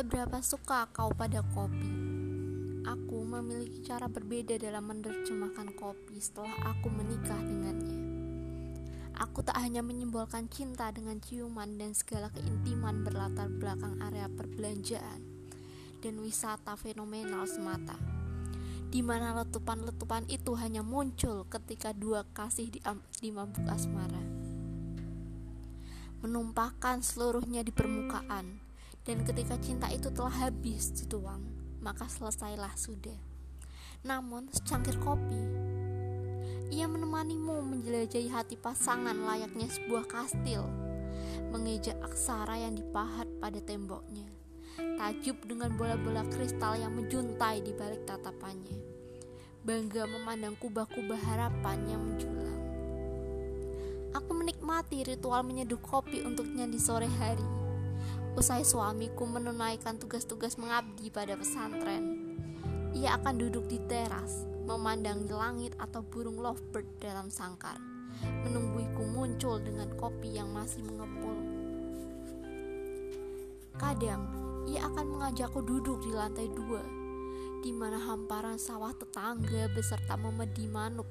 Seberapa suka kau pada kopi? Aku memiliki cara berbeda dalam menerjemahkan kopi setelah aku menikah dengannya. Aku tak hanya menyimbolkan cinta dengan ciuman dan segala keintiman berlatar belakang area perbelanjaan dan wisata fenomenal semata, di mana letupan-letupan itu hanya muncul ketika dua kasih di, di mabuk asmara, menumpahkan seluruhnya di permukaan dan ketika cinta itu telah habis dituang, maka selesailah sudah. Namun, secangkir kopi, ia menemanimu menjelajahi hati pasangan layaknya sebuah kastil, mengeja aksara yang dipahat pada temboknya, tajub dengan bola-bola kristal yang menjuntai di balik tatapannya, bangga memandang kubah-kubah harapan yang menjulang. Aku menikmati ritual menyeduh kopi untuknya di sore hari Usai suamiku menunaikan tugas-tugas mengabdi pada pesantren, ia akan duduk di teras, memandangi langit atau burung lovebird dalam sangkar, menungguiku muncul dengan kopi yang masih mengepul. Kadang, ia akan mengajakku duduk di lantai dua, di mana hamparan sawah tetangga beserta memedi manuk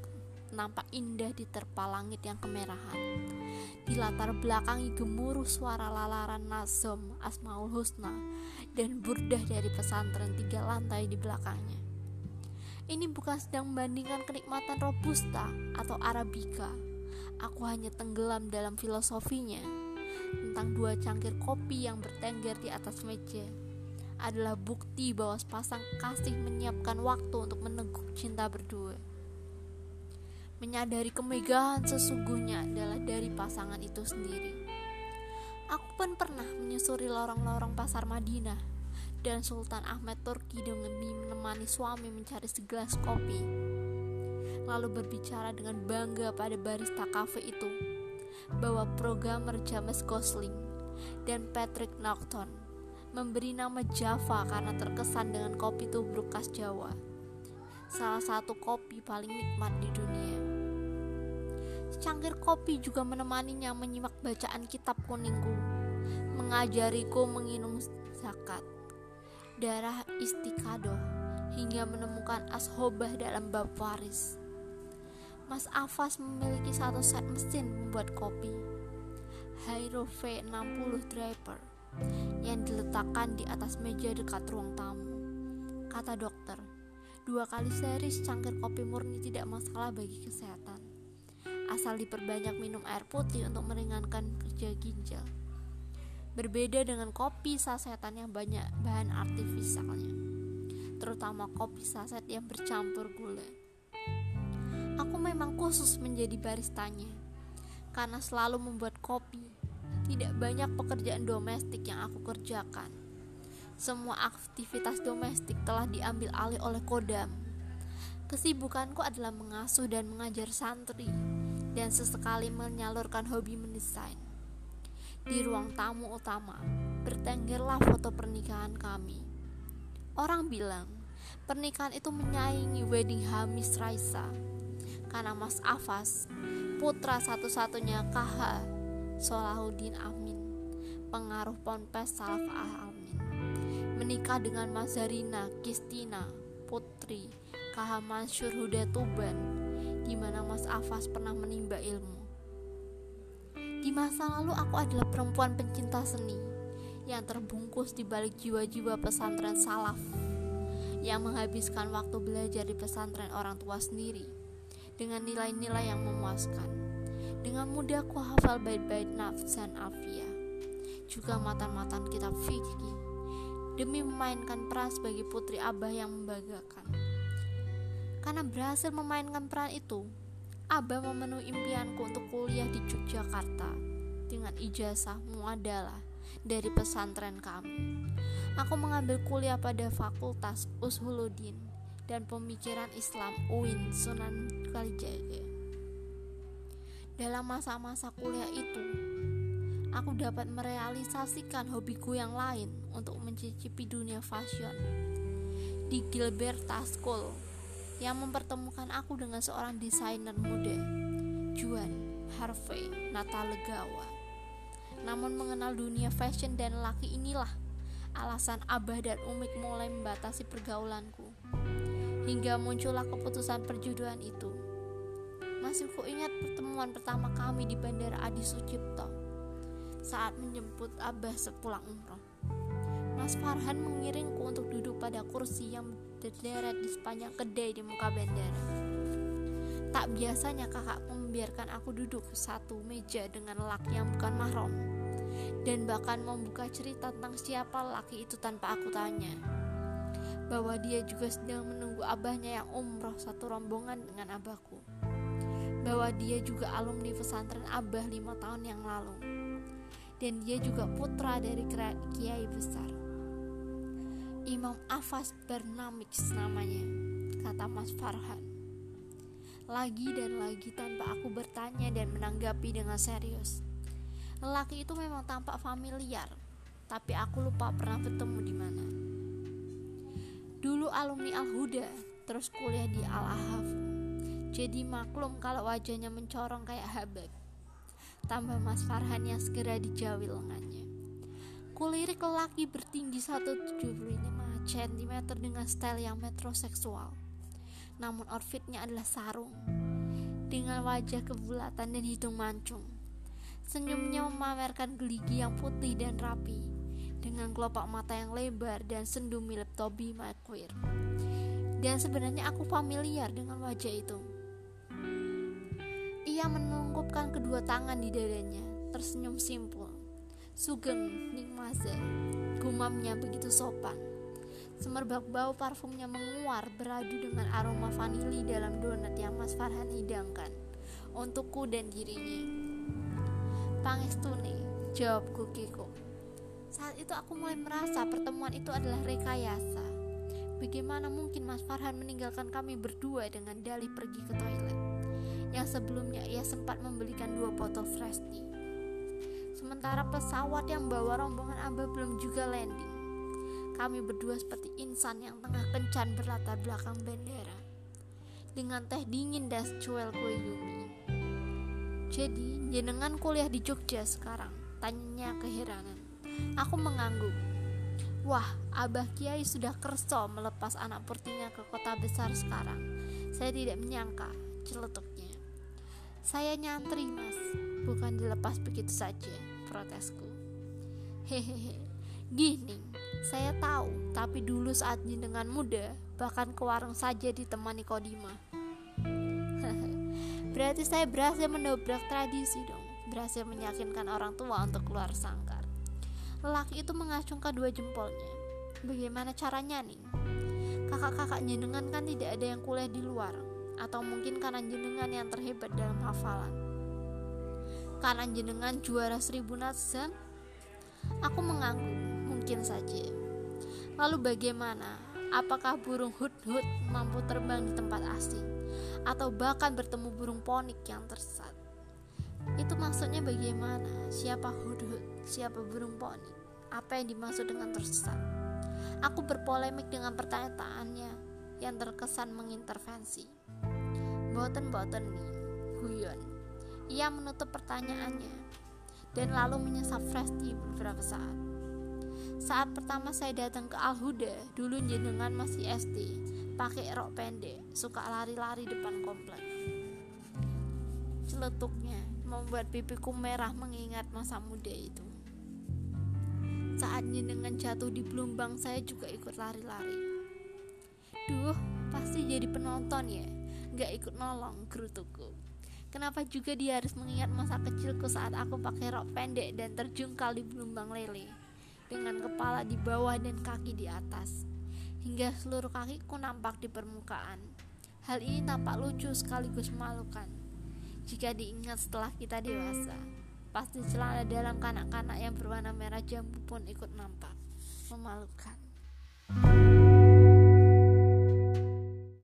nampak indah di terpa langit yang kemerahan. Di latar belakangi gemuruh suara lalaran Nazom Asmaul Husna dan burdah dari pesantren tiga lantai di belakangnya. Ini bukan sedang membandingkan kenikmatan Robusta atau Arabica. Aku hanya tenggelam dalam filosofinya tentang dua cangkir kopi yang bertengger di atas meja adalah bukti bahwa sepasang kasih menyiapkan waktu untuk meneguk cinta berdua menyadari kemegahan sesungguhnya adalah dari pasangan itu sendiri. Aku pun pernah menyusuri lorong-lorong pasar Madinah dan Sultan Ahmed Turki demi menemani suami mencari segelas kopi. Lalu berbicara dengan bangga pada barista kafe itu bahwa programmer James Gosling dan Patrick Norton memberi nama Java karena terkesan dengan kopi tubruk khas Jawa. Salah satu kopi paling nikmat di dunia. Secangkir kopi juga menemaninya menyimak bacaan kitab kuningku, mengajariku menginum zakat, darah istiqadoh, hingga menemukan ashobah dalam bab waris. Mas Afas memiliki satu set mesin membuat kopi, Hyro V60 Driver, yang diletakkan di atas meja dekat ruang tamu. Kata dokter, dua kali sehari secangkir kopi murni tidak masalah bagi kesehatan asal diperbanyak minum air putih untuk meringankan kerja ginjal. Berbeda dengan kopi sasetan yang banyak bahan artifisalnya, terutama kopi saset yang bercampur gula. Aku memang khusus menjadi baristanya, karena selalu membuat kopi. Tidak banyak pekerjaan domestik yang aku kerjakan. Semua aktivitas domestik telah diambil alih oleh Kodam. Kesibukanku adalah mengasuh dan mengajar santri dan sesekali menyalurkan hobi mendesain. Di ruang tamu utama, bertenggerlah foto pernikahan kami. Orang bilang, pernikahan itu menyaingi wedding Hamis Raisa karena Mas Afas, putra satu-satunya KH Solahuddin Amin, pengaruh Ponpes Salaf Amin, menikah dengan Mas Zarina Kistina, putri KH Mansur Huda Tuban, di mana Mas Afas pernah menimba ilmu. Di masa lalu aku adalah perempuan pencinta seni yang terbungkus di balik jiwa-jiwa pesantren salaf yang menghabiskan waktu belajar di pesantren orang tua sendiri dengan nilai-nilai yang memuaskan. Dengan mudah aku hafal bait-bait nafs dan afia, juga matan-matan kitab fikih demi memainkan peran sebagai putri abah yang membanggakan. Karena berhasil memainkan peran itu, Abah memenuhi impianku untuk kuliah di Yogyakarta dengan ijazah muadalah dari pesantren kami. Aku mengambil kuliah pada Fakultas Ushuluddin dan Pemikiran Islam UIN Sunan Kalijaga. Dalam masa-masa kuliah itu, aku dapat merealisasikan hobiku yang lain untuk mencicipi dunia fashion. Di Gilberta School, yang mempertemukan aku dengan seorang desainer muda, Juan Harvey Natalegawa. Namun mengenal dunia fashion dan laki inilah alasan Abah dan Umik mulai membatasi pergaulanku. Hingga muncullah keputusan perjodohan itu. Masih ku ingat pertemuan pertama kami di Bandara Adi Sucipto saat menjemput Abah sepulang umroh. Mas Farhan mengiringku untuk duduk pada kursi yang berderet di sepanjang kedai di muka bandara. Tak biasanya kakakku membiarkan aku duduk satu meja dengan laki yang bukan mahram. Dan bahkan membuka cerita tentang siapa laki itu tanpa aku tanya. Bahwa dia juga sedang menunggu abahnya yang umroh satu rombongan dengan abahku. Bahwa dia juga alumni pesantren abah lima tahun yang lalu. Dan dia juga putra dari kiai besar Imam Afas Bernamix namanya kata Mas Farhan lagi dan lagi tanpa aku bertanya dan menanggapi dengan serius lelaki itu memang tampak familiar tapi aku lupa pernah bertemu di mana Dulu alumni Al-Huda, terus kuliah di Al-Ahaf. Jadi maklum kalau wajahnya mencorong kayak Habib. Tambah Mas Farhan yang segera dijauhi lengannya. Kulirik lelaki bertinggi 175 cm dengan style yang metroseksual. Namun outfitnya adalah sarung. Dengan wajah kebulatan dan hidung mancung. Senyumnya memamerkan geligi yang putih dan rapi dengan kelopak mata yang lebar dan sendu mirip Toby Maguire. Dan sebenarnya aku familiar dengan wajah itu. Ia menungkupkan kedua tangan di dadanya, tersenyum simpul. Sugeng Nikmaze, gumamnya begitu sopan. Semerbak bau parfumnya menguar beradu dengan aroma vanili dalam donat yang Mas Farhan hidangkan untukku dan dirinya. Pangestune, jawabku Kiko. Saat itu aku mulai merasa pertemuan itu adalah rekayasa. Bagaimana mungkin Mas Farhan meninggalkan kami berdua dengan dalih pergi ke toilet? Yang sebelumnya ia sempat membelikan dua botol fresh tea. Sementara pesawat yang bawa rombongan Abah belum juga landing. Kami berdua seperti insan yang tengah kencan berlatar belakang bandara. Dengan teh dingin dan cuel kue Yumi. Jadi, jenengan kuliah di Jogja sekarang? Tanyanya keheranan. Aku mengangguk. Wah, Abah Kiai sudah kerso melepas anak purtinya ke kota besar sekarang. Saya tidak menyangka, celetuknya. Saya nyantri, mas, bukan dilepas begitu saja, protesku. Hehehe, gini, saya tahu, tapi dulu saat dengan muda, bahkan ke warung saja ditemani Kodima. Berarti saya berhasil mendobrak tradisi dong, berhasil meyakinkan orang tua untuk keluar sangkar. Lelaki itu mengacungkan dua jempolnya. Bagaimana caranya nih? Kakak-kakak jenengan kan tidak ada yang kuliah di luar, atau mungkin karena jenengan yang terhebat dalam hafalan. Karena jenengan juara seribu nazam, aku mengangguk, mungkin saja. Lalu bagaimana? Apakah burung hut-hut mampu terbang di tempat asing? Atau bahkan bertemu burung ponik yang tersesat? Itu maksudnya bagaimana? Siapa hudhud? Siapa burung poni? Apa yang dimaksud dengan tersesat? Aku berpolemik dengan pertanyaannya yang terkesan mengintervensi. Boten-boten nih, guyon. Ia menutup pertanyaannya dan lalu menyesap fresh di beberapa saat. Saat pertama saya datang ke Al-Huda, dulu jenengan masih SD, pakai rok pendek, suka lari-lari depan komplek. Celetuknya, membuat pipiku merah mengingat masa muda itu. Saat jenengan jatuh di Blumbang, saya juga ikut lari-lari. Duh, pasti jadi penonton ya, gak ikut nolong gerutuku. Kenapa juga dia harus mengingat masa kecilku saat aku pakai rok pendek dan terjungkal di Blumbang lele, dengan kepala di bawah dan kaki di atas, hingga seluruh kakiku nampak di permukaan. Hal ini tampak lucu sekaligus memalukan jika diingat setelah kita dewasa. Pasti celana dalam kanak-kanak yang berwarna merah jambu pun ikut nampak. Memalukan.